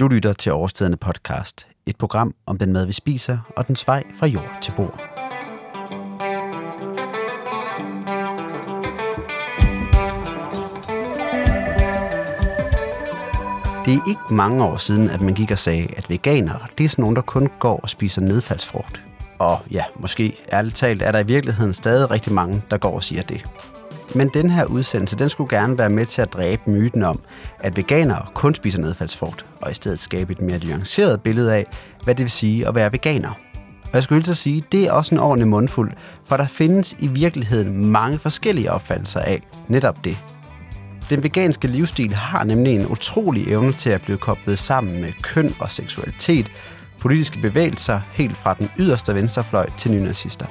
Du lytter til Overstedende podcast, et program om den mad, vi spiser og den vej fra jord til bord. Det er ikke mange år siden, at man gik og sagde, at veganere, det er sådan nogen, der kun går og spiser nedfaldsfrugt. Og ja, måske ærligt talt er der i virkeligheden stadig rigtig mange, der går og siger det. Men den her udsendelse, den skulle gerne være med til at dræbe myten om, at veganere kun spiser nedfaldsfrugt, og i stedet skabe et mere nuanceret billede af, hvad det vil sige at være veganer. Og jeg skulle hilse at sige, det er også en ordentlig mundfuld, for der findes i virkeligheden mange forskellige opfattelser af netop det. Den veganske livsstil har nemlig en utrolig evne til at blive koblet sammen med køn og seksualitet, politiske bevægelser helt fra den yderste venstrefløj til nynazister.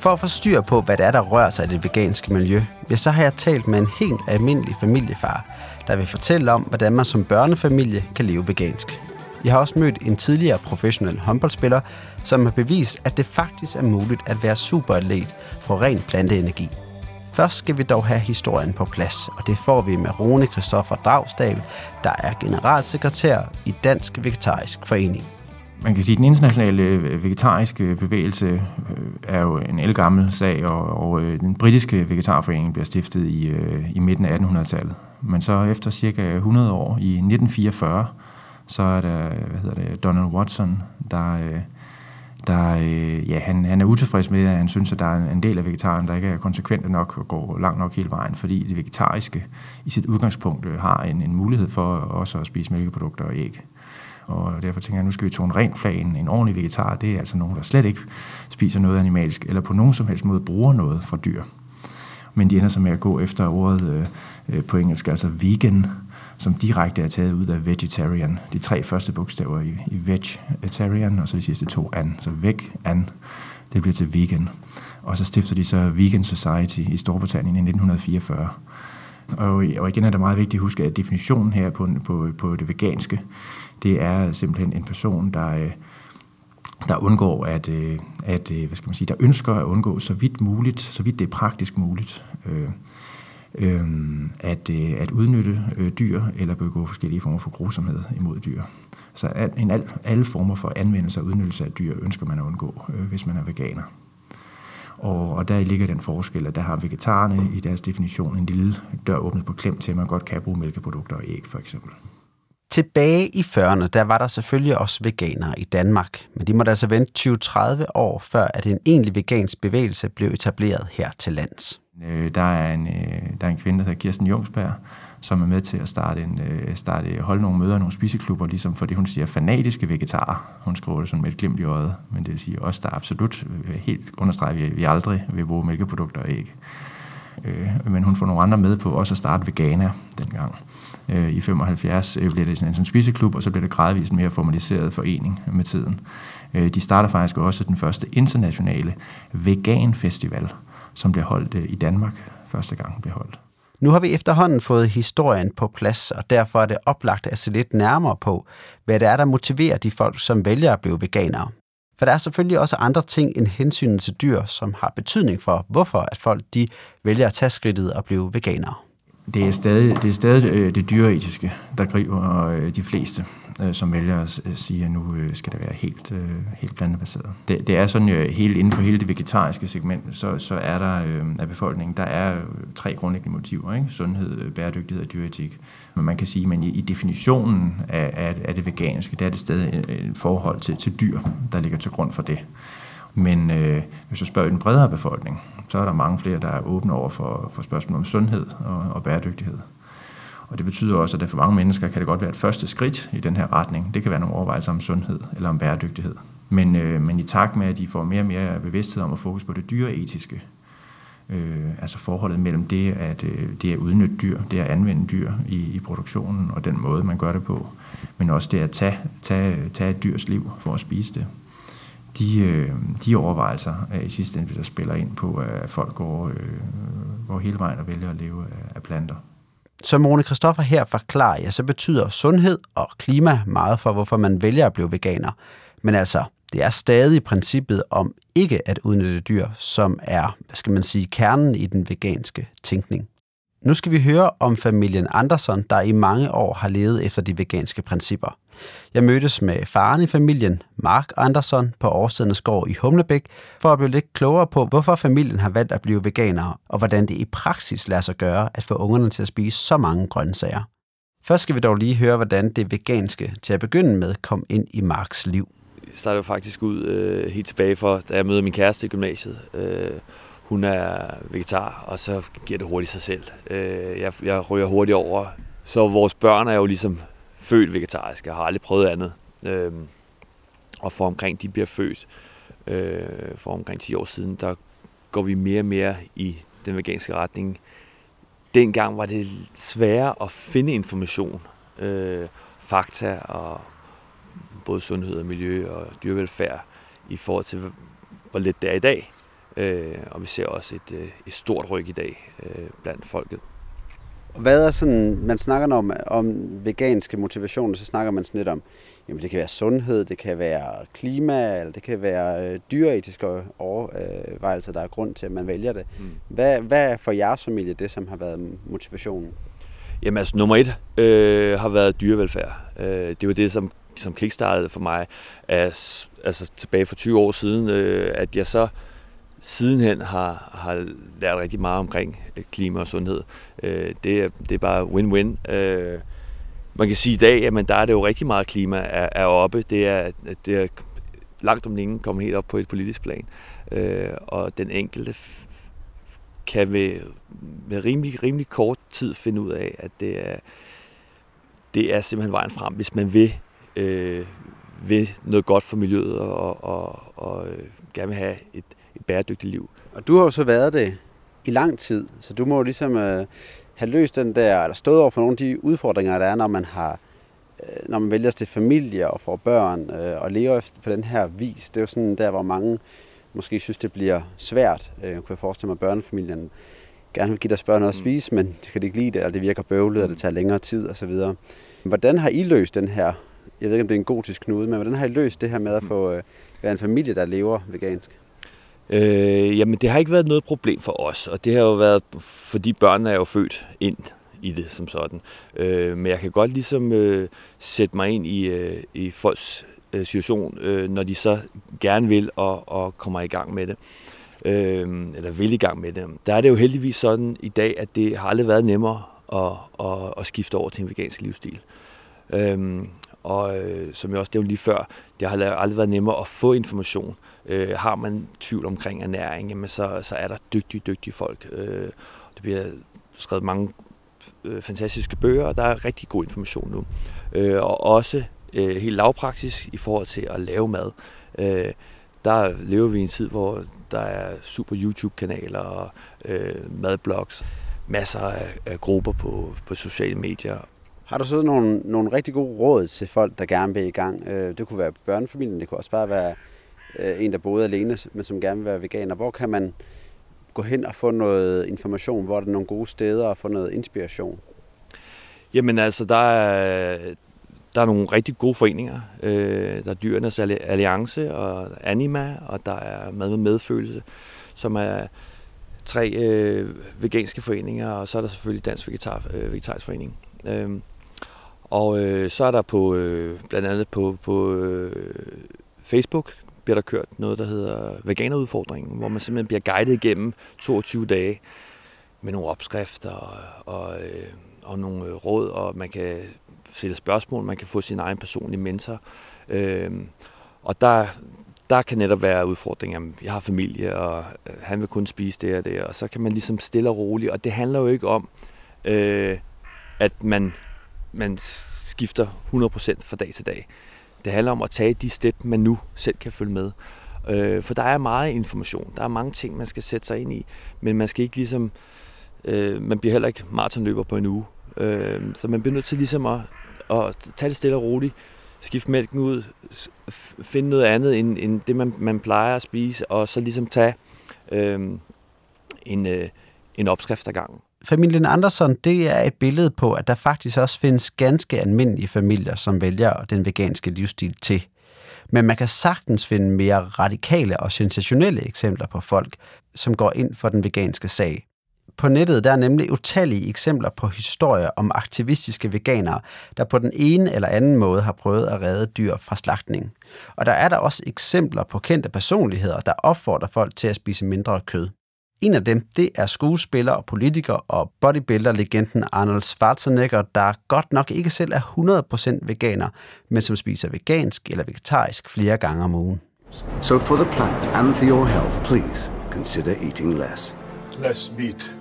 For at få styr på, hvad det er, der rører sig i det veganske miljø, ja, så har jeg talt med en helt almindelig familiefar, der vil fortælle om, hvordan man som børnefamilie kan leve vegansk. Jeg har også mødt en tidligere professionel håndboldspiller, som har bevist, at det faktisk er muligt at være superatlet på ren planteenergi. Først skal vi dog have historien på plads, og det får vi med Rune Christoffer Dragsdal, der er generalsekretær i Dansk Vegetarisk Forening man kan sige, at den internationale øh, vegetariske bevægelse øh, er jo en elgammel sag, og, og øh, den britiske vegetarforening bliver stiftet i, i midten af 1800-tallet. Men så efter cirka 100 år, i 1944, så er der hvad hedder det, Donald Watson, der, der ja, han, han er utilfreds med, at han synes, at der er en del af vegetaren, der ikke er konsekvente nok og går langt nok hele vejen, fordi det vegetariske i sit udgangspunkt har en, en mulighed for også at spise mælkeprodukter og æg og derfor tænker jeg, at nu skal vi tone rent flag. En, en ordentlig vegetar, det er altså nogen, der slet ikke spiser noget animalsk, eller på nogen som helst måde bruger noget fra dyr. Men de ender så med at gå efter ordet øh, øh, på engelsk, altså vegan, som direkte er taget ud af vegetarian. De tre første bogstaver i, i vegetarian, og så de sidste to an. Så veg, an, det bliver til vegan. Og så stifter de så Vegan Society i Storbritannien i 1944. Og, og igen er det meget vigtigt at huske, at definitionen her på, på, på det veganske, det er simpelthen en person, der, øh, der undgår at, øh, at, øh, hvad skal man sige, der ønsker at undgå så vidt muligt, så vidt det er praktisk muligt, øh, øh, at, at udnytte dyr eller begå forskellige former for grusomhed imod dyr. Så en alle former for anvendelse og udnyttelse af dyr ønsker man at undgå, øh, hvis man er veganer. Og, og der ligger den forskel, at der har vegetarerne i deres definition en lille dør åbnet på klem til, at man godt kan bruge mælkeprodukter og æg for eksempel. Tilbage i 40'erne, der var der selvfølgelig også veganere i Danmark, men de måtte altså vente 20-30 år, før at en egentlig vegansk bevægelse blev etableret her til lands. Øh, der er en, øh, der er en kvinde, der hedder Kirsten Jungsberg, som er med til at starte en, øh, starte, holde nogle møder, nogle spiseklubber, ligesom for det, hun siger, fanatiske vegetarer. Hun skriver det sådan med et glimt i øjet, men det vil sige også, der absolut øh, helt understreger, at vi aldrig vil bruge mælkeprodukter og æg. Øh, men hun får nogle andre med på også at starte Vegana dengang. Øh, I 75 øh, blev det sådan en spiseklub, og så blev det gradvist mere formaliseret forening med tiden. Øh, de starter faktisk også den første internationale veganfestival, som blev holdt øh, i Danmark første gang blev holdt. Nu har vi efterhånden fået historien på plads, og derfor er det oplagt at se lidt nærmere på, hvad det er, der motiverer de folk, som vælger at blive veganere. For der er selvfølgelig også andre ting end hensynet til dyr, som har betydning for, hvorfor at folk de vælger at tage skridtet og blive veganere det er stadig det, er stadig øh, det dyreetiske, der griber øh, de fleste, øh, som vælger at øh, sige, at nu øh, skal det være helt, øh, helt plantebaseret. Det, det er sådan, helt inden for hele det vegetariske segment, så, så er der af befolkningen, der er tre grundlæggende motiver, ikke? sundhed, bæredygtighed og dyreetik. Men man kan sige, at i, i definitionen af, af, af det veganske, der er det stadig et forhold til, til dyr, der ligger til grund for det. Men øh, hvis du spørger den bredere befolkning, så er der mange flere, der er åbne over for, for spørgsmål om sundhed og, og bæredygtighed. Og det betyder også, at det for mange mennesker kan det godt være et første skridt i den her retning. Det kan være nogle overvejelser om sundhed eller om bæredygtighed. Men, øh, men i takt med, at de får mere og mere bevidsthed om at fokus på det dyreetiske, øh, altså forholdet mellem det at, øh, det at udnytte dyr, det at anvende dyr i, i produktionen og den måde, man gør det på, men også det at tage, tage, tage et dyrs liv for at spise det de, øh, de overvejelser er i sidste ende, der spiller ind på, at folk går, øh, går hele vejen og vælger at leve af, af planter. Som Rune Kristoffer her forklarer, ja, så betyder sundhed og klima meget for, hvorfor man vælger at blive veganer. Men altså, det er stadig princippet om ikke at udnytte dyr, som er, hvad skal man sige, kernen i den veganske tænkning. Nu skal vi høre om familien Andersson, der i mange år har levet efter de veganske principper. Jeg mødtes med faren i familien, Mark Andersson, på Årstedens gård i Humlebæk, for at blive lidt klogere på, hvorfor familien har valgt at blive veganere, og hvordan det i praksis lader sig gøre at få ungerne til at spise så mange grøntsager. Først skal vi dog lige høre, hvordan det veganske til at begynde med kom ind i Marks liv. Det startede faktisk ud øh, helt tilbage for, da jeg mødte min kæreste i gymnasiet. Øh, hun er vegetar, og så giver det hurtigt sig selv. Øh, jeg, jeg ryger hurtigt over. Så vores børn er jo ligesom født vegetariske. Jeg har aldrig prøvet andet. Øh, og for omkring de bliver født, øh, for omkring 10 år siden, der går vi mere og mere i den veganske retning. Dengang var det sværere at finde information, øh, fakta og både sundhed og miljø og dyrevelfærd i forhold til, hvor let det er i dag. Øh, og vi ser også et, øh, et stort ryg i dag øh, blandt folket. Hvad er sådan, man snakker om, om veganske motivationer, så snakker man sådan lidt om, jamen det kan være sundhed, det kan være klima, eller det kan være øh, dyreetiske overvejelser, der er grund til, at man vælger det. Mm. Hvad, hvad er for jeres familie det, som har været motivationen? Jamen altså, nummer et øh, har været dyrevelfærd. Øh, det var det, som, som kickstartede for mig, as, altså tilbage for 20 år siden, øh, at jeg så sidenhen har, har lært rigtig meget omkring øh, klima og sundhed. Øh, det, er, det er bare win-win. Øh, man kan sige i dag, at der er det jo rigtig meget klima er, er oppe. Det er, det er langt om længe kommet helt op på et politisk plan. Øh, og den enkelte kan med, med rimelig, rimelig kort tid finde ud af, at det er, det er simpelthen vejen frem, hvis man vil, øh, vil noget godt for miljøet og, og, og og øh, gerne vil have et, et bæredygtigt liv. Og du har jo så været det i lang tid, så du må jo ligesom øh, have løst den der, eller stået over for nogle af de udfordringer, der er, når man har øh, når man vælger til familie og får børn øh, og lever på den her vis. Det er jo sådan der, hvor mange måske synes, det bliver svært. Øh, kunne jeg forestille mig, at børnefamilien gerne vil give deres børn noget at mm. spise, men det kan de ikke lide det, eller det virker bøvlet, eller det tager længere tid osv. Hvordan har I løst den her, jeg ved ikke, om det er en gotisk knude, men hvordan har I løst det her med at mm. få øh, være en familie, der lever vegansk? Øh, jamen, det har ikke været noget problem for os, og det har jo været, fordi børnene er jo født ind i det som sådan. Øh, men jeg kan godt ligesom øh, sætte mig ind i, øh, i folks øh, situation, øh, når de så gerne vil og, og kommer i gang med det. Øh, eller vil i gang med det. Der er det jo heldigvis sådan i dag, at det har aldrig været nemmere at, at, at skifte over til en vegansk livsstil. Øh, og øh, som jeg også nævnte lige før, det har aldrig været nemmere at få information. Øh, har man tvivl omkring ernæring, jamen så, så er der dygtige, dygtige folk. Øh, det bliver skrevet mange øh, fantastiske bøger, og der er rigtig god information nu. Øh, og også øh, helt lavpraktisk i forhold til at lave mad. Øh, der lever vi i en tid, hvor der er super YouTube-kanaler og øh, madblogs, masser af, af grupper på, på sociale medier. Har du så nogle, nogle rigtig gode råd til folk, der gerne vil i gang? Øh, det kunne være børnefamilien, det kunne også bare være øh, en, der boede alene, men som gerne vil være veganer. Hvor kan man gå hen og få noget information? Hvor er der nogle gode steder og få noget inspiration? Jamen altså, der er, der er nogle rigtig gode foreninger. Øh, der er Dyrenes Alliance og Anima, og der er Mad med Medfølelse, som er tre øh, veganske foreninger, og så er der selvfølgelig Dansk Vegetar, øh, Vegetarisk Forening. Øh, og øh, så er der på øh, blandt andet på, på øh, Facebook bliver der kørt noget, der hedder Veganerudfordringen, hvor man simpelthen bliver guidet igennem 22 dage med nogle opskrifter og, og, øh, og nogle øh, råd, og man kan stille spørgsmål, man kan få sin egen personlige mentor. Øh, og der, der kan netop være udfordringer. Jeg har familie, og øh, han vil kun spise det og det, og så kan man ligesom stille og roligt. Og det handler jo ikke om, øh, at man, man skifter 100% fra dag til dag. Det handler om at tage de step, man nu selv kan følge med. Øh, for der er meget information. Der er mange ting, man skal sætte sig ind i. Men man skal ikke ligesom... Øh, man bliver heller ikke maratonløber på en uge. Øh, så man bliver nødt til ligesom at, at tage det stille og roligt. Skifte mælken ud. Finde noget andet end, end det, man, man plejer at spise. Og så ligesom tage øh, en, øh, en opskrift ad gangen. Familien Andersson, det er et billede på, at der faktisk også findes ganske almindelige familier, som vælger den veganske livsstil til. Men man kan sagtens finde mere radikale og sensationelle eksempler på folk, som går ind for den veganske sag. På nettet der er nemlig utallige eksempler på historier om aktivistiske veganere, der på den ene eller anden måde har prøvet at redde dyr fra slagtning. Og der er der også eksempler på kendte personligheder, der opfordrer folk til at spise mindre kød. En af dem, det er skuespiller og politiker og bodybuilder-legenden Arnold Schwarzenegger, der godt nok ikke selv er 100% veganer, men som spiser vegansk eller vegetarisk flere gange om ugen. So for the planet and for your health, please consider eating less. Less meat,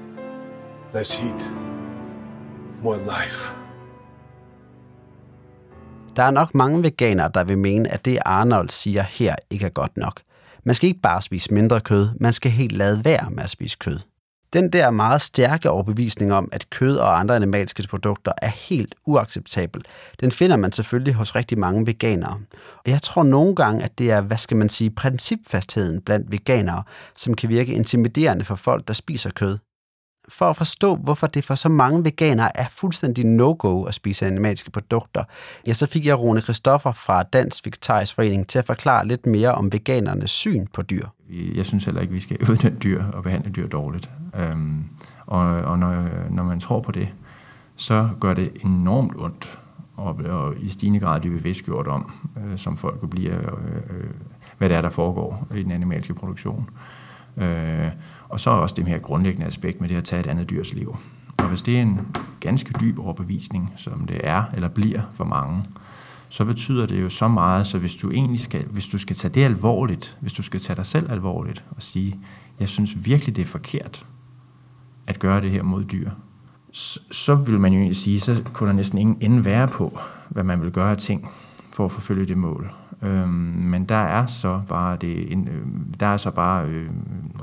less heat, more life. Der er nok mange veganere, der vil mene, at det Arnold siger her ikke er godt nok. Man skal ikke bare spise mindre kød, man skal helt lade være med at spise kød. Den der meget stærke overbevisning om, at kød og andre animalske produkter er helt uacceptabel, den finder man selvfølgelig hos rigtig mange veganere. Og jeg tror nogle gange, at det er, hvad skal man sige, principfastheden blandt veganere, som kan virke intimiderende for folk, der spiser kød for at forstå, hvorfor det for så mange veganere er fuldstændig no-go at spise animalske produkter, ja, så fik jeg Rune Kristoffer fra Dansk Vegetarisk Forening til at forklare lidt mere om veganernes syn på dyr. Jeg synes heller ikke, vi skal udnytte dyr og behandle dyr dårligt. Øhm, og og når, når man tror på det, så gør det enormt ondt, og, og i stigende grad de bevidstgjort om, øh, som folk bliver, øh, øh, hvad det er, der foregår i den animalske produktion. Øh, Øh, og så er også det her grundlæggende aspekt med det at tage et andet dyrs liv. Og hvis det er en ganske dyb overbevisning, som det er eller bliver for mange, så betyder det jo så meget, så hvis du egentlig skal, hvis du skal tage det alvorligt, hvis du skal tage dig selv alvorligt og sige, jeg synes virkelig, det er forkert at gøre det her mod dyr, så, så vil man jo egentlig sige, så kunne der næsten ingen ende være på, hvad man vil gøre af ting for at forfølge det mål. Øh, men der er så bare det, en, øh, der er så bare øh,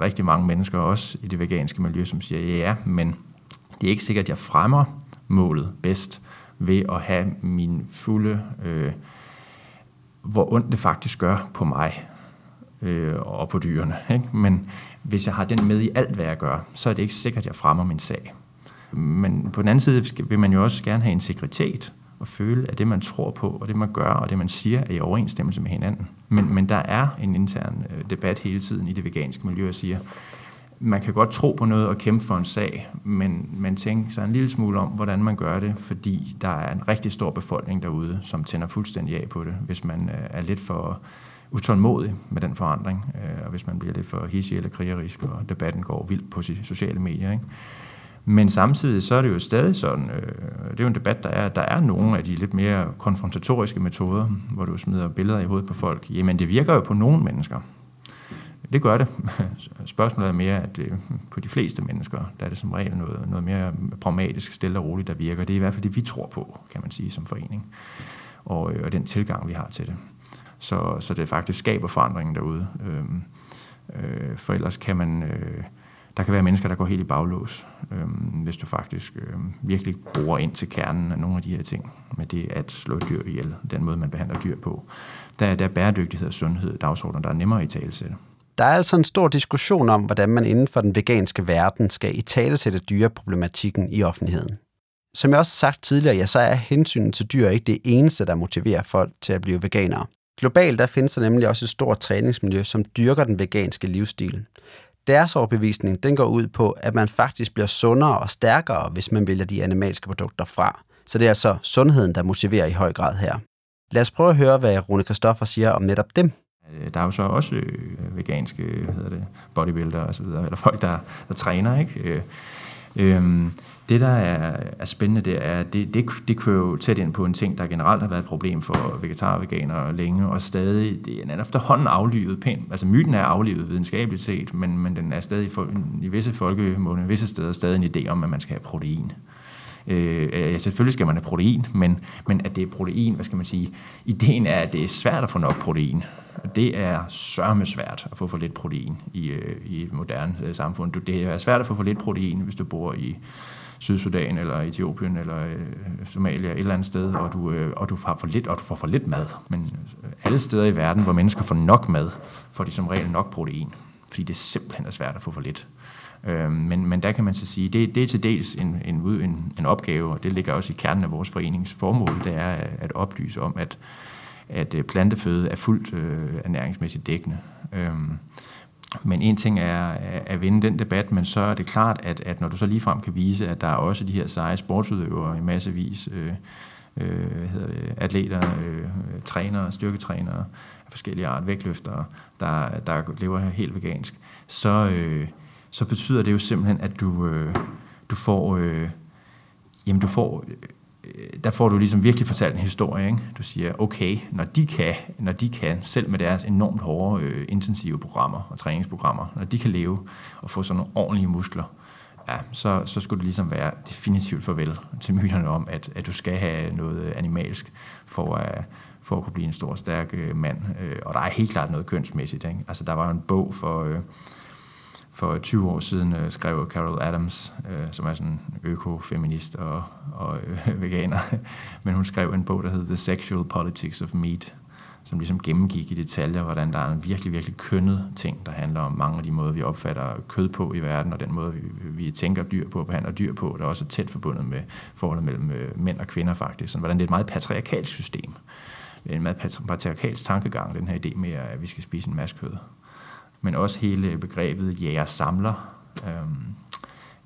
rigtig mange mennesker også i det veganske miljø, som siger, ja, men det er ikke sikkert, at jeg fremmer målet bedst ved at have min fulde, øh, hvor ondt det faktisk gør på mig øh, og på dyrene. Ikke? Men hvis jeg har den med i alt, hvad jeg gør, så er det ikke sikkert, at jeg fremmer min sag. Men på den anden side vil man jo også gerne have integritet og føle, at det, man tror på, og det, man gør, og det, man siger, er i overensstemmelse med hinanden. Men, men der er en intern øh, debat hele tiden i det veganske miljø, og siger, man kan godt tro på noget og kæmpe for en sag, men man tænker sig en lille smule om, hvordan man gør det, fordi der er en rigtig stor befolkning derude, som tænder fuldstændig af på det, hvis man øh, er lidt for utålmodig med den forandring, øh, og hvis man bliver lidt for hissig eller krigerisk, og debatten går vildt på sociale medier. Ikke? Men samtidig så er det jo stadig sådan, øh, det er jo en debat, der er, der er nogle af de lidt mere konfrontatoriske metoder, hvor du smider billeder i hovedet på folk. Jamen det virker jo på nogle mennesker. Det gør det. Spørgsmålet er mere, at øh, på de fleste mennesker, der er det som regel noget, noget mere pragmatisk, stille og roligt, der virker. Det er i hvert fald det, vi tror på, kan man sige, som forening. Og, øh, og den tilgang, vi har til det. Så, så det faktisk skaber forandringen derude. Øh, øh, for ellers kan man... Øh, der kan være mennesker, der går helt i baglås, øh, hvis du faktisk øh, virkelig bruger ind til kernen af nogle af de her ting, med det at slå dyr ihjel, den måde, man behandler dyr på. Der, er, der er bæredygtighed og sundhed dagsordner, der er nemmere i talesætte. til. Der er altså en stor diskussion om, hvordan man inden for den veganske verden skal i talesætte dyreproblematikken i offentligheden. Som jeg også har sagt tidligere, ja, så er hensynet til dyr ikke det eneste, der motiverer folk til at blive veganere. Globalt der findes der nemlig også et stort træningsmiljø, som dyrker den veganske livsstil. Deres overbevisning den går ud på, at man faktisk bliver sundere og stærkere, hvis man vælger de animalske produkter fra. Så det er altså sundheden, der motiverer i høj grad her. Lad os prøve at høre, hvad Rune Kristoffer siger om netop dem. Øh, der er jo så også øh, veganske hvad hedder det, bodybuilder og så videre, eller folk, der, der træner, ikke? Øh, øh, det, der er, er spændende, det er, det, det, det kører jo tæt ind på en ting, der generelt har været et problem for vegetarer og veganere længe, og stadig, det er efterhånden aflivet pænt. Altså myten er aflivet videnskabeligt set, men, men den er stadig for, i visse folkemåne, visse steder stadig en idé om, at man skal have protein. Øh, ja, selvfølgelig skal man have protein, men, men at det er protein, hvad skal man sige, ideen er, at det er svært at få nok protein. Det er sørme svært at få for lidt protein i, øh, i et moderne øh, samfund. Det er svært at få for lidt protein, hvis du bor i Sydsudan eller Etiopien eller øh, Somalia et eller andet sted, og du, øh, og du har for lidt, og du får for lidt mad. Men øh, alle steder i verden, hvor mennesker får nok mad, får de som regel nok protein, fordi det simpelthen er svært at få for lidt. Øh, men, men der kan man så sige, det, det er til dels en, en, en, en opgave, og det ligger også i kernen af vores forenings formål, det er at oplyse om, at, at øh, planteføde er fuldt øh, ernæringsmæssigt dækkende. Øh, men en ting er at vinde den debat, men så er det klart, at, at når du så ligefrem kan vise, at der er også de her seje sportsudøvere i massevis, øh, øh, hvad hedder det, atleter, øh, trænere, styrketrænere af forskellige art, vægtløftere, der, der lever helt vegansk, så, øh, så betyder det jo simpelthen, at du, øh, du får, øh, jamen du får Øh, der får du ligesom virkelig fortalt en historie. Ikke? Du siger, okay, når de kan, når de kan, selv med deres enormt hårde, øh, intensive programmer og træningsprogrammer, når de kan leve og få sådan nogle ordentlige muskler, ja, så, så skulle det ligesom være definitivt farvel til myterne om, at, at du skal have noget øh, animalsk for at, for at kunne blive en stor, stærk øh, mand. Øh, og der er helt klart noget kønsmæssigt. Ikke? Altså, der var en bog for... Øh, for 20 år siden øh, skrev Carol Adams, øh, som er sådan økofeminist og, og øh, veganer, men hun skrev en bog, der hedder The Sexual Politics of Meat, som ligesom gennemgik i detaljer, hvordan der er en virkelig, virkelig kønnet ting, der handler om mange af de måder, vi opfatter kød på i verden, og den måde, vi, vi tænker dyr på og behandler dyr på, der er også tæt forbundet med forholdet mellem øh, mænd og kvinder faktisk. Så hvordan det er et meget patriarkalsk system. En meget patriarkalsk tankegang, den her idé med, at vi skal spise en masse kød men også hele begrebet jæger-samler. Øhm,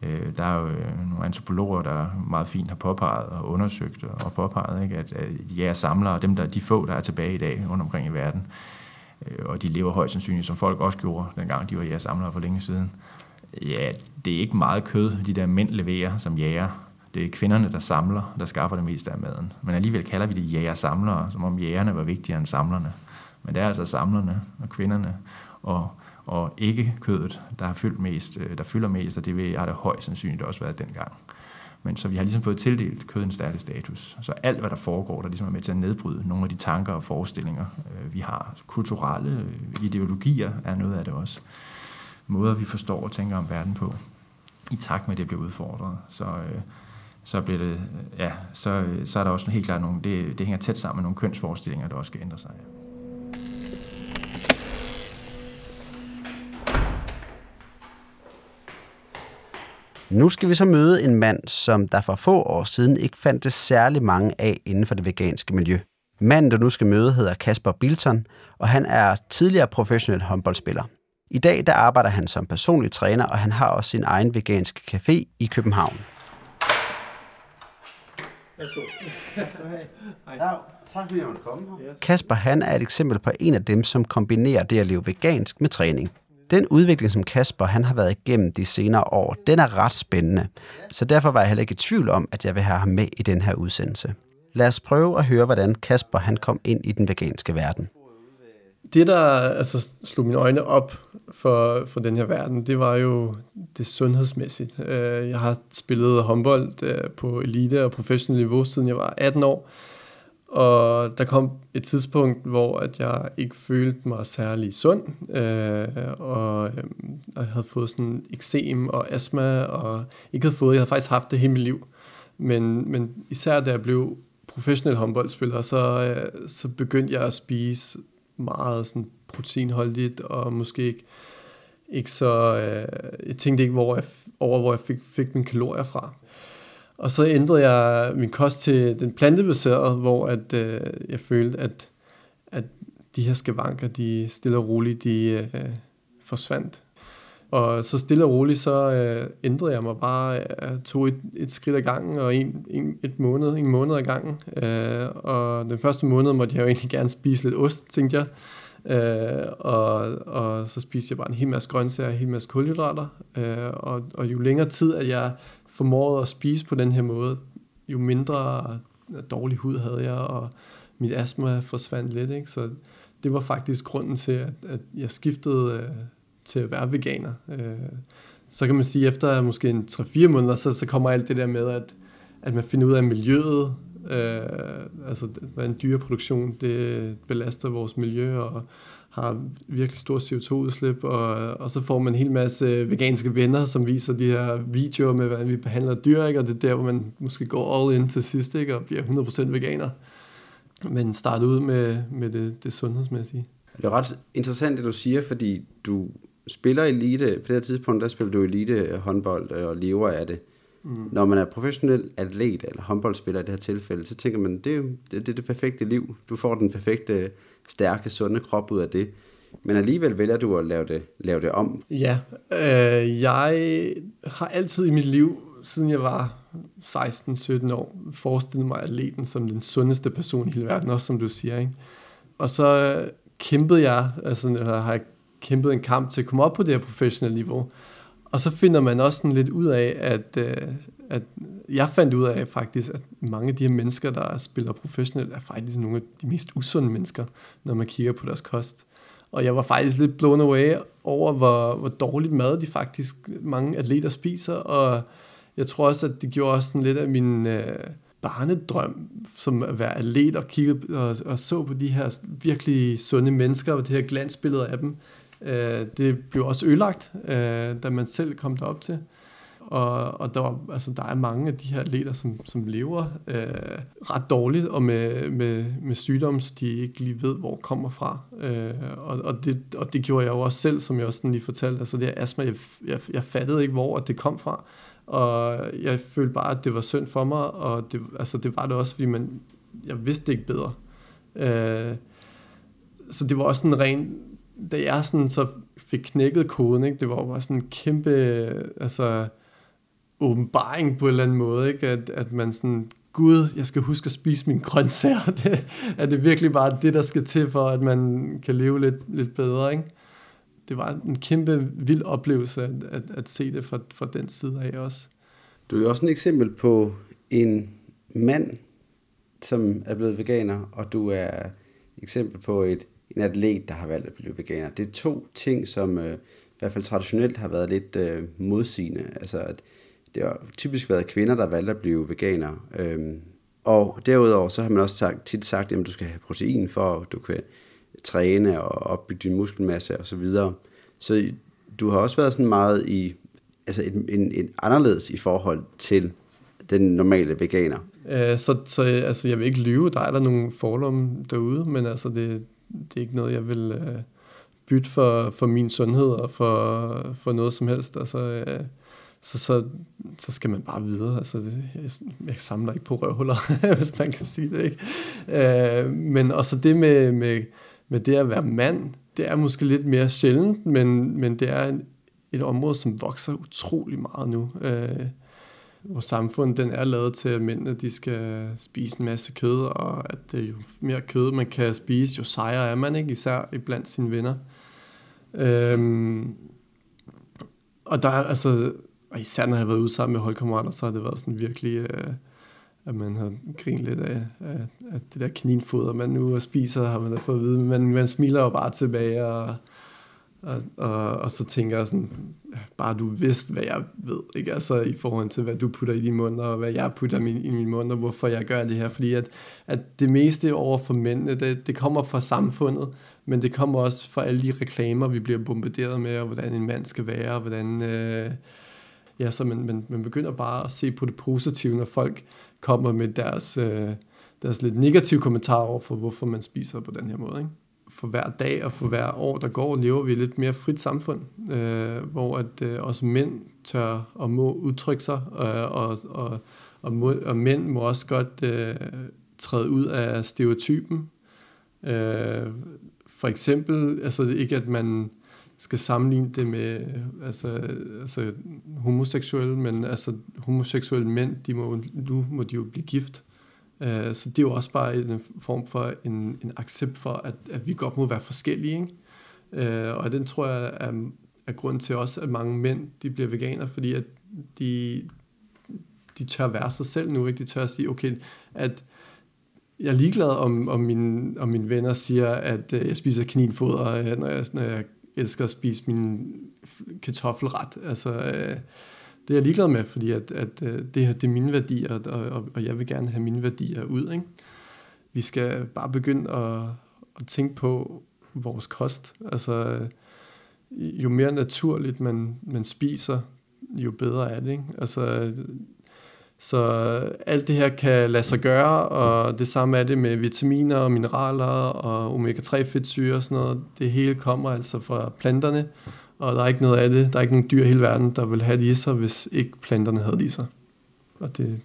øh, der er jo øh, nogle antropologer, der meget fint har påpeget og undersøgt og påpeget, ikke, at, at jæger-samlere, dem der, de få, der er tilbage i dag rundt omkring i verden, øh, og de lever højst sandsynligt, som folk også gjorde, dengang de var jæger-samlere for længe siden. Ja, det er ikke meget kød, de der mænd leverer som jæger. Det er kvinderne, der samler, der skaffer det meste af maden. Men alligevel kalder vi det jæger-samlere, som om jægerne var vigtigere end samlerne. Men det er altså samlerne og kvinderne. Og og ikke kødet, der, har fyldt mest, øh, der fylder mest, og det vil, har det højst sandsynligt også været dengang. Men så vi har ligesom fået tildelt kødens en status. Så alt, hvad der foregår, der ligesom er med til at nedbryde nogle af de tanker og forestillinger, øh, vi har. Kulturelle øh, ideologier er noget af det også. Måder, vi forstår og tænker om verden på, i takt med, at det bliver udfordret. Så, så, bliver det, ja, så, så er der også helt klart nogle, det, det hænger tæt sammen med nogle kønsforestillinger, der også skal ændre sig. Ja. Nu skal vi så møde en mand, som der for få år siden ikke fandtes særlig mange af inden for det veganske miljø. Manden, der nu skal møde, hedder Kasper Bilton, og han er tidligere professionel håndboldspiller. I dag der arbejder han som personlig træner, og han har også sin egen veganske café i København. Værsgo. Hej. Tak fordi jeg måtte komme Kasper han er et eksempel på en af dem, som kombinerer det at leve vegansk med træning. Den udvikling, som Kasper han har været igennem de senere år, den er ret spændende. Så derfor var jeg heller ikke i tvivl om, at jeg vil have ham med i den her udsendelse. Lad os prøve at høre, hvordan Kasper han kom ind i den veganske verden. Det, der altså, slog mine øjne op for, for den her verden, det var jo det sundhedsmæssigt. Øh, jeg har spillet håndbold øh, på elite og professionel niveau, siden jeg var 18 år. Og der kom et tidspunkt, hvor at jeg ikke følte mig særlig sund, øh, og øh, jeg havde fået sådan eksem og astma, og ikke havde fået, jeg havde faktisk haft det hele mit liv. Men, men især da jeg blev professionel håndboldspiller, så, øh, så begyndte jeg at spise meget sådan proteinholdigt, og måske ikke, ikke så, øh, jeg tænkte ikke hvor jeg, over, hvor jeg fik, fik mine kalorier fra. Og så ændrede jeg min kost til den plantebaserede, hvor at, øh, jeg følte, at, at de her skavanker, de stille og roligt, de øh, forsvandt. Og så stille og roligt, så øh, ændrede jeg mig bare, jeg tog et, et skridt ad gangen, og en, en, et måned, en måned ad gangen. Øh, og den første måned måtte jeg jo egentlig gerne spise lidt ost, tænkte jeg. Øh, og, og så spiste jeg bare en hel masse grøntsager, en hel masse kulhydrater. Øh, og, og jo længere tid, at jeg formåede at spise på den her måde, jo mindre dårlig hud havde jeg, og mit astma forsvandt lidt. Ikke? Så det var faktisk grunden til, at, at jeg skiftede øh, til at være veganer. Øh, så kan man sige, at efter måske en 3-4 måneder, så, så kommer alt det der med, at, at man finder ud af miljøet, øh, altså hvordan dyreproduktion, det belaster vores miljø, og har virkelig stor CO2-udslip, og, og så får man en hel masse veganske venner, som viser de her videoer med, hvordan vi behandler dyr, ikke? og det er der, hvor man måske går all in til sidst, ikke? og bliver 100% veganer. Men starte ud med, med det, det sundhedsmæssige. Det er ret interessant, det du siger, fordi du spiller elite, på det her tidspunkt, der spiller du elite håndbold øh, og lever af det. Mm. Når man er professionel atlet eller håndboldspiller i det her tilfælde, så tænker man, det er det, det, det perfekte liv. Du får den perfekte, stærke, sunde krop ud af det. Men alligevel vælger du at lave det, lave det om. Ja, øh, jeg har altid i mit liv, siden jeg var 16-17 år, forestillet mig atleten som den sundeste person i hele verden, også som du siger. Ikke? Og så kæmpede jeg, altså eller har jeg kæmpet en kamp til at komme op på det her professionelle niveau. Og så finder man også sådan lidt ud af, at, øh, at jeg fandt ud af faktisk, at mange af de her mennesker, der spiller professionelt, er faktisk nogle af de mest usunde mennesker, når man kigger på deres kost. Og jeg var faktisk lidt blown away over, hvor, hvor dårligt mad de faktisk mange atleter spiser, og jeg tror også, at det gjorde også sådan lidt af min øh, barnedrøm, som at være atlet og kigge og, og så på de her virkelig sunde mennesker, og det her glansbillede af dem. Øh, det blev også ødelagt, øh, da man selv kom derop til. Og, og der, var, altså, der er mange af de her atleter, som, som lever øh, ret dårligt og med, med, med sygdomme, så de ikke lige ved, hvor kommer fra. Øh, og, og, det, og det gjorde jeg jo også selv, som jeg også lige fortalte. Altså det her astma, jeg, jeg, jeg fattede ikke, hvor det kom fra. Og jeg følte bare, at det var synd for mig, og det, altså, det var det også, fordi man, jeg vidste ikke bedre. Øh, så det var også en ren, da jeg sådan så fik knækket koden, ikke, det var jo sådan en kæmpe, altså, åbenbaring på en eller anden måde, ikke? At, at man sådan, gud, jeg skal huske at spise mine grøntsager. Det, er det virkelig bare det, der skal til for, at man kan leve lidt, lidt bedre, ikke? Det var en kæmpe vild oplevelse at, at, at se det fra, fra den side af også. Du er jo også et eksempel på en mand, som er blevet veganer, og du er et eksempel på et, en atlet, der har valgt at blive veganer. Det er to ting, som øh, i hvert fald traditionelt har været lidt øh, modsigende. Altså, at det har typisk været kvinder, der valgte at blive veganer. Øhm, og derudover så har man også sagt, tit sagt, at du skal have protein for, at du kan træne og opbygge din muskelmasse og så videre. Så du har også været sådan meget i, altså en, en, en anderledes i forhold til den normale veganer. Øh, så, så altså, jeg vil ikke lyve, der er der nogle fordomme derude, men altså det, det er ikke noget, jeg vil øh, bytte for, for min sundhed og for, for noget som helst. Altså, øh, så, så, så skal man bare videre. Altså, jeg, jeg samler ikke på røvhuller, hvis man kan sige det. Ikke? Øh, men også det med, med, med det at være mand, det er måske lidt mere sjældent, men, men det er et område, som vokser utrolig meget nu. Øh, vores samfund den er lavet til, at mændene de skal spise en masse kød, og at det jo mere kød, man kan spise, jo sejere er man, ikke? især blandt sine venner. Øhm, og der altså og især når jeg har været ude sammen med holdkammerater, så har det været sådan virkelig, øh, at man har grinet lidt af, af, af det der kaninfoder, man nu spiser, har man da fået at vide. Men man smiler jo bare tilbage, og, og, og, og så tænker jeg sådan, bare du vidste, hvad jeg ved, ikke? Altså i forhold til, hvad du putter i din mund, og hvad jeg putter min, i min mund, og hvorfor jeg gør det her. Fordi at, at det meste over for mændene, det, det kommer fra samfundet, men det kommer også fra alle de reklamer, vi bliver bombarderet med, og hvordan en mand skal være, og hvordan... Øh, ja, så man, man, man begynder bare at se på det positive, når folk kommer med deres, øh, deres lidt negative kommentarer over for, hvorfor man spiser på den her måde. Ikke? For hver dag og for hver år, der går, lever vi lidt mere frit samfund, øh, hvor at øh, også mænd tør og må udtrykke sig, øh, og, og, og, må, og mænd må også godt øh, træde ud af stereotypen. Øh, for eksempel, altså ikke at man skal sammenligne det med altså, altså homoseksuelle, men altså homoseksuelle mænd, de må, nu må de jo blive gift. Øh, så det er jo også bare en øh, form for en, en accept for, at, at vi godt må være forskellige. Ikke? Uh, og den tror jeg er, er grund til også, at mange mænd de bliver veganer, fordi at de, de tør være sig selv nu. Ikke? De tør at sige, okay, at jeg er ligeglad om, om, mine, om mine venner siger, at øh, jeg spiser kaninfoder, når jeg, når jeg elsker at spise min kartoffelret. Altså, øh, det er jeg ligeglad med, fordi at, at øh, det her det er mine værdier, og, og, og jeg vil gerne have mine værdier ud. Ikke? Vi skal bare begynde at, at tænke på vores kost. Altså, øh, jo mere naturligt man, man spiser, jo bedre er det. Ikke? Altså, så alt det her kan lade sig gøre, og det samme er det med vitaminer og mineraler og omega-3 fedtsyre og sådan noget. Det hele kommer altså fra planterne, og der er ikke noget af det. Der er ikke nogen dyr i hele verden, der vil have det i sig, hvis ikke planterne havde det i sig. Og det,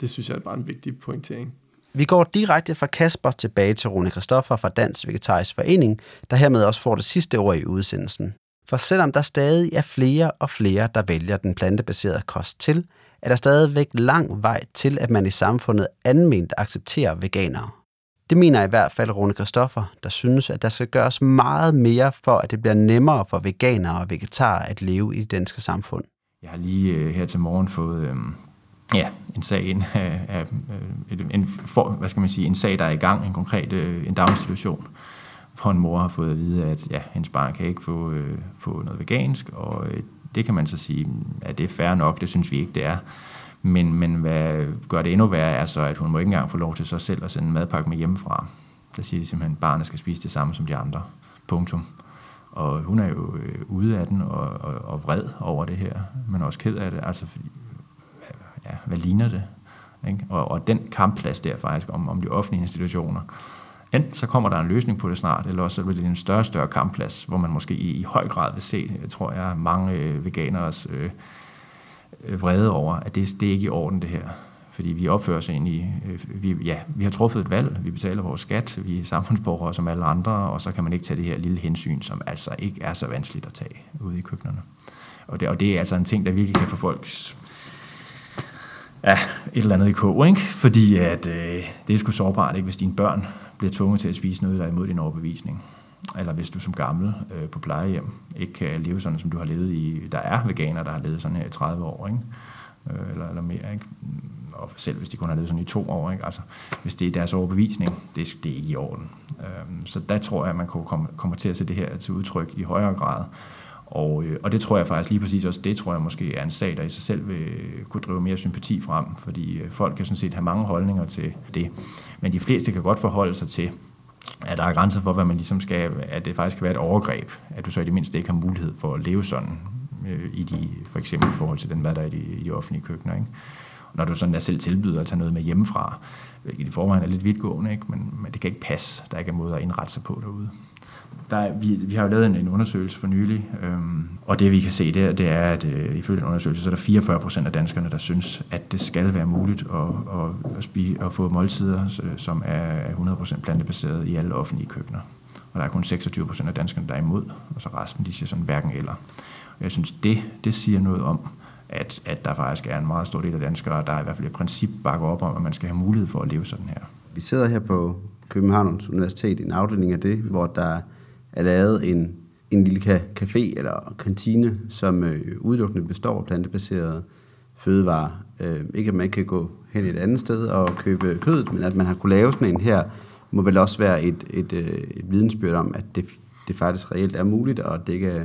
det synes jeg er bare en vigtig pointering. Vi går direkte fra Kasper tilbage til Rune Kristoffer fra Dansk Vegetarisk Forening, der hermed også får det sidste ord i udsendelsen. For selvom der stadig er flere og flere, der vælger den plantebaserede kost til, er der stadigvæk lang vej til, at man i samfundet anment accepterer veganere. Det mener i hvert fald Rune Kristoffer, der synes, at der skal gøres meget mere for, at det bliver nemmere for veganere og vegetarer at leve i det danske samfund. Jeg har lige øh, her til morgen fået øh, ja, en sag ind af, af øh, en, for, hvad skal man sige, en sag, der er i gang, en konkret øh, en daginstitution, hvor en mor har fået at vide, at ja, hendes barn kan ikke få, øh, få noget vegansk, og øh, det kan man så sige, mm, at det er fair nok, det synes vi ikke, det er. Men, men hvad gør det endnu værre, er så, at hun må ikke engang få lov til sig selv at sende en madpakke med hjemmefra. Der siger de simpelthen, at barnet skal spise det samme som de andre. Punktum. Og hun er jo øh, ude af den og, og, og vred over det her, men også ked af det. Altså, fordi, ja, hvad ligner det? Ikke? Og, og den kampplads der faktisk om, om de offentlige institutioner, enten så kommer der en løsning på det snart, eller også så bliver det en større større kampplads, hvor man måske i, i høj grad vil se, tror jeg, mange øh, veganeres øh, Øh, vrede over, at det, det er ikke i orden det her. Fordi vi opfører os ind i, øh, vi, ja, vi har truffet et valg, vi betaler vores skat, vi er samfundsborgere som alle andre, og så kan man ikke tage det her lille hensyn, som altså ikke er så vanskeligt at tage ude i køkkenerne. Og det, og det er altså en ting, der virkelig kan få folks ja, et eller andet i kog, ikke? Fordi at, øh, det er sgu sårbart, ikke? hvis dine børn bliver tvunget til at spise noget, der er imod din overbevisning. Eller hvis du som gammel øh, på plejehjem ikke kan leve sådan, som du har levet i... Der er veganer, der har levet sådan her i 30 år, ikke? Øh, eller, eller mere, ikke? Mm, og selv hvis de kun har levet sådan i to år, ikke? Altså, hvis det er deres overbevisning, det, det er ikke i orden. Øh, så der tror jeg, at man komme kommer til at se det her til udtryk i højere grad. Og, øh, og det tror jeg faktisk lige præcis også, det tror jeg måske er en sag, der i sig selv vil øh, kunne drive mere sympati frem, fordi øh, folk kan sådan set have mange holdninger til det. Men de fleste kan godt forholde sig til, at der er grænser for, hvad man ligesom skal, at det faktisk kan være et overgreb, at du så i det mindste ikke har mulighed for at leve sådan, øh, i de, for eksempel i forhold til den mad, der er i de, i de offentlige køkkener. Ikke? Og når du sådan der selv tilbyder at tage noget med hjemmefra, hvilket i forvejen er lidt vidtgående, ikke? Men, men det kan ikke passe, der ikke er måde at indrette sig på derude der vi, vi har jo lavet en, en undersøgelse for nylig, øhm, og det vi kan se der, det er, at øh, ifølge den undersøgelse, så er der 44 procent af danskerne, der synes, at det skal være muligt at, at, at, spise, at få måltider, som er 100 procent plantebaseret i alle offentlige køkkener. Og der er kun 26 procent af danskerne, der er imod, og så resten, de siger sådan hverken eller. Og jeg synes, det, det siger noget om, at, at der faktisk er en meget stor del af danskere, der i hvert fald i princip bakker op om, at man skal have mulighed for at leve sådan her. Vi sidder her på Københavns Universitet i en afdeling af det, hvor der er lavet en, en lille café eller kantine, som øh, udelukkende består af plantebaserede fødevarer. Øh, ikke at man ikke kan gå hen et andet sted og købe kødet, men at man har kunne lave sådan en her, må vel også være et, et, øh, et vidensbyrd om, at det, det faktisk reelt er muligt, og det ikke øh,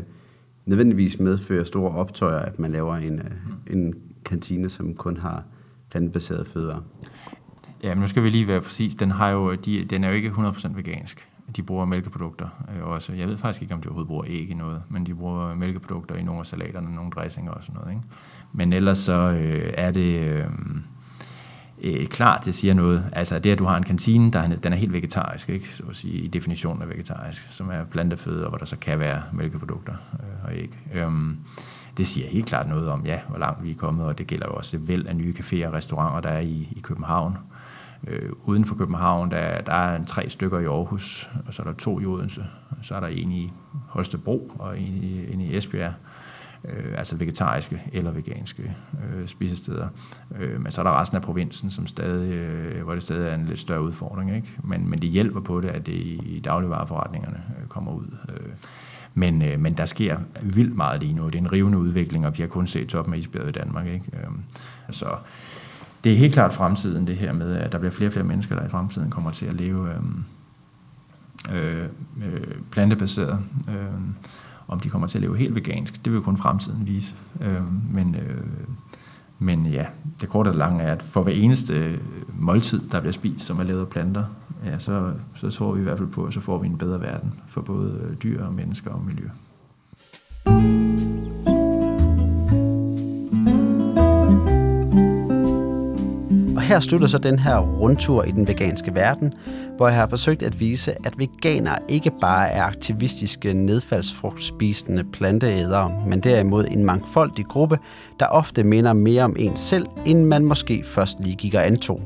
nødvendigvis medfører store optøjer, at man laver en, øh, en kantine, som kun har plantebaserede fødevarer. Ja, men nu skal vi lige være præcis. Den, har jo, de, den er jo ikke 100% vegansk de bruger mælkeprodukter øh, også. Jeg ved faktisk ikke, om de overhovedet bruger æg i noget, men de bruger mælkeprodukter i nogle af salaterne, nogle dressinger og sådan noget. Ikke? Men ellers så øh, er det øh, øh, klart, det siger noget. Altså det, at du har en kantine, der den er helt vegetarisk, ikke? Så at sige, i definitionen af vegetarisk, som er planteføde, og hvor der så kan være mælkeprodukter øh, og æg. Øhm, det siger helt klart noget om, ja, hvor langt vi er kommet, og det gælder jo også det væld af nye caféer og restauranter, der er i, i København. Øh, Øh, uden for København, der, der er en tre stykker i Aarhus, og så er der to i Odense. Så er der en i Holstebro og en i, en i Esbjerg. Øh, altså vegetariske eller veganske øh, spisesteder. Øh, men så er der resten af provinsen, som stadig, øh, hvor det stadig er en lidt større udfordring. Ikke? Men, men det hjælper på det, at det i dagligvareforretningerne øh, kommer ud. Øh, men, øh, men der sker vildt meget lige nu. Det er en rivende udvikling, og vi har kun set toppen af isbjerget i Danmark. Ikke? Øh, så det er helt klart fremtiden, det her med, at der bliver flere og flere mennesker, der i fremtiden kommer til at leve øhm, øh, øh, plantebaseret. Øh, om de kommer til at leve helt vegansk, det vil kun fremtiden vise. Øh, men, øh, men ja, det korte og lange er, at for hver eneste øh, måltid, der bliver spist, som er lavet af planter, ja, så, så tror vi i hvert fald på, at så får vi en bedre verden for både øh, dyr og mennesker og miljø. Her slutter så den her rundtur i den veganske verden, hvor jeg har forsøgt at vise, at veganere ikke bare er aktivistiske nedfaldsfrugtspisende planteædere, men derimod en mangfoldig gruppe, der ofte minder mere om en selv, end man måske først lige gik og antog.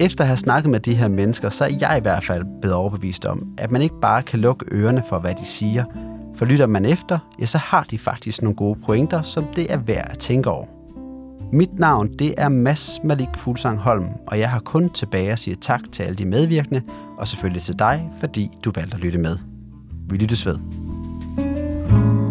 Efter at have snakket med de her mennesker, så er jeg i hvert fald blevet overbevist om, at man ikke bare kan lukke ørerne for, hvad de siger. For lytter man efter, ja, så har de faktisk nogle gode pointer, som det er værd at tænke over. Mit navn det er Mads Malik Fuglsang Holm, og jeg har kun tilbage at sige tak til alle de medvirkende, og selvfølgelig til dig, fordi du valgte at lytte med. Vi lyttes ved. thank you